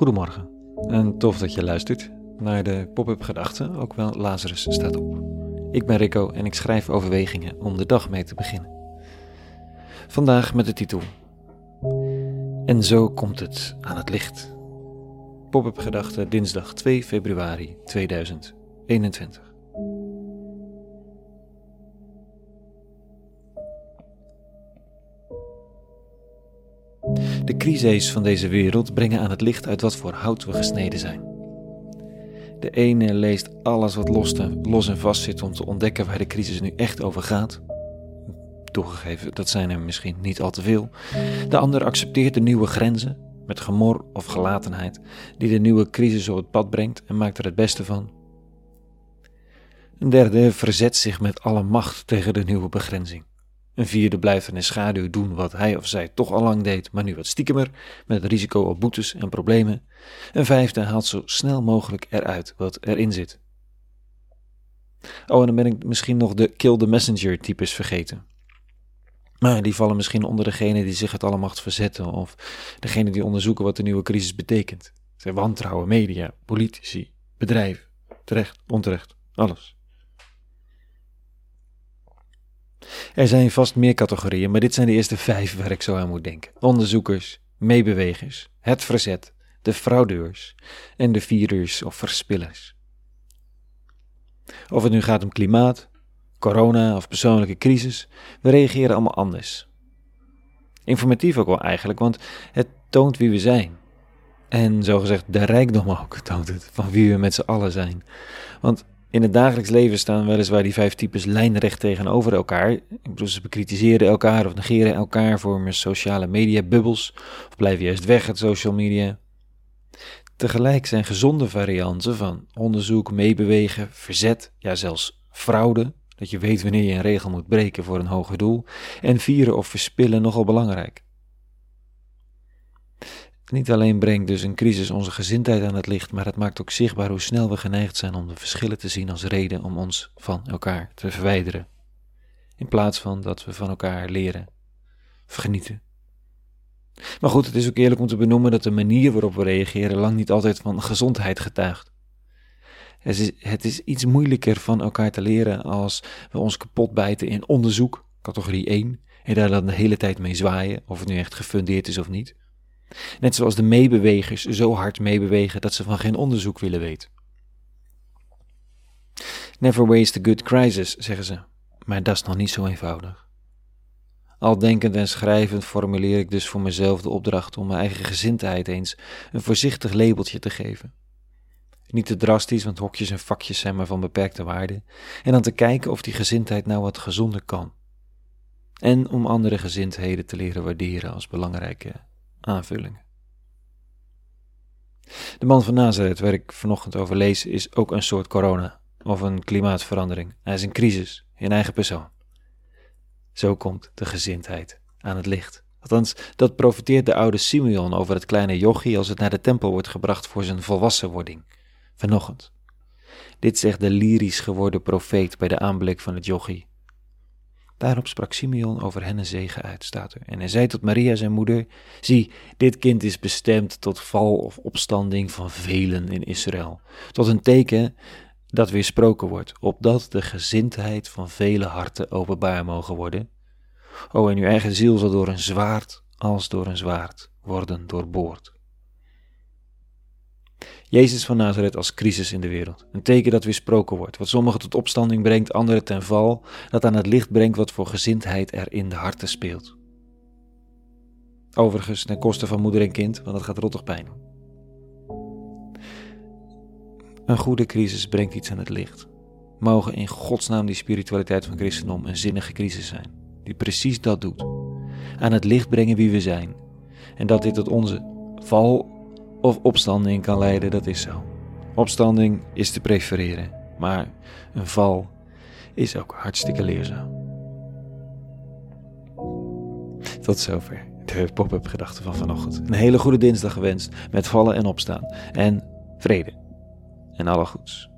Goedemorgen en tof dat je luistert naar de pop-up gedachten, ook wel Lazarus staat op. Ik ben Rico en ik schrijf overwegingen om de dag mee te beginnen. Vandaag met de titel En zo komt het aan het licht. Pop-up gedachten dinsdag 2 februari 2021. De crises van deze wereld brengen aan het licht uit wat voor hout we gesneden zijn. De ene leest alles wat los, los en vast zit om te ontdekken waar de crisis nu echt over gaat. Toegegeven, dat zijn er misschien niet al te veel. De ander accepteert de nieuwe grenzen, met gemor of gelatenheid, die de nieuwe crisis op het pad brengt en maakt er het beste van. Een derde verzet zich met alle macht tegen de nieuwe begrenzing. Een vierde blijft in de schaduw doen wat hij of zij toch al lang deed, maar nu wat stiekemer, met het risico op boetes en problemen. Een vijfde haalt zo snel mogelijk eruit wat erin zit. Oh, en dan ben ik misschien nog de kill the messenger types vergeten. Maar die vallen misschien onder degene die zich het allemacht verzetten of degene die onderzoeken wat de nieuwe crisis betekent. Zij wantrouwen media, politici, bedrijven, terecht, onterecht, alles. Er zijn vast meer categorieën, maar dit zijn de eerste vijf waar ik zo aan moet denken. Onderzoekers, meebewegers, het verzet, de fraudeurs en de vierers of verspillers. Of het nu gaat om klimaat, corona of persoonlijke crisis, we reageren allemaal anders. Informatief ook wel eigenlijk, want het toont wie we zijn. En zogezegd de rijkdom ook toont het, van wie we met z'n allen zijn. Want in het dagelijks leven staan weliswaar die vijf types lijnrecht tegenover elkaar. Ik bedoel, ze bekritiseren elkaar of negeren elkaar, vormen sociale media bubbels of blijven juist weg uit social media. Tegelijk zijn gezonde varianten van onderzoek, meebewegen, verzet, ja zelfs fraude, dat je weet wanneer je een regel moet breken voor een hoger doel, en vieren of verspillen nogal belangrijk. Niet alleen brengt dus een crisis onze gezindheid aan het licht, maar het maakt ook zichtbaar hoe snel we geneigd zijn om de verschillen te zien als reden om ons van elkaar te verwijderen. In plaats van dat we van elkaar leren, genieten. Maar goed, het is ook eerlijk om te benoemen dat de manier waarop we reageren lang niet altijd van gezondheid getuigt. Het is, het is iets moeilijker van elkaar te leren als we ons kapot bijten in onderzoek, categorie 1, en daar dan de hele tijd mee zwaaien, of het nu echt gefundeerd is of niet. Net zoals de meebewegers zo hard meebewegen dat ze van geen onderzoek willen weten. Never waste a good crisis, zeggen ze, maar dat is nog niet zo eenvoudig. Al denkend en schrijvend formuleer ik dus voor mezelf de opdracht om mijn eigen gezindheid eens een voorzichtig labeltje te geven. Niet te drastisch, want hokjes en vakjes zijn maar van beperkte waarde. En dan te kijken of die gezindheid nou wat gezonder kan. En om andere gezindheden te leren waarderen als belangrijke aanvullingen. De man van Nazareth, waar ik vanochtend over lees, is ook een soort corona of een klimaatverandering. Hij is een crisis in eigen persoon. Zo komt de gezindheid aan het licht. Althans, dat profiteert de oude Simeon over het kleine jochie als het naar de tempel wordt gebracht voor zijn volwassenwording. Vanochtend. Dit zegt de lyrisch geworden profeet bij de aanblik van het jochie. Daarop sprak Simeon over hen een zegen uit, staat er. En hij zei tot Maria, zijn moeder: Zie, dit kind is bestemd tot val of opstanding van velen in Israël. Tot een teken dat weersproken wordt, opdat de gezindheid van vele harten openbaar mogen worden. O, en uw eigen ziel zal door een zwaard als door een zwaard worden doorboord. Jezus van Nazareth als crisis in de wereld. Een teken dat weersproken wordt, wat sommigen tot opstanding brengt, anderen ten val, dat aan het licht brengt wat voor gezindheid er in de harten speelt. Overigens ten koste van moeder en kind, want dat gaat rottig pijn Een goede crisis brengt iets aan het licht. Mogen in godsnaam die spiritualiteit van christendom een zinnige crisis zijn, die precies dat doet. Aan het licht brengen wie we zijn. En dat dit tot onze val of opstanding kan leiden, dat is zo. Opstanding is te prefereren, maar een val is ook hartstikke leerzaam. Tot zover de pop-up gedachten van vanochtend. Een hele goede dinsdag gewenst met vallen en opstaan en vrede en alle goeds.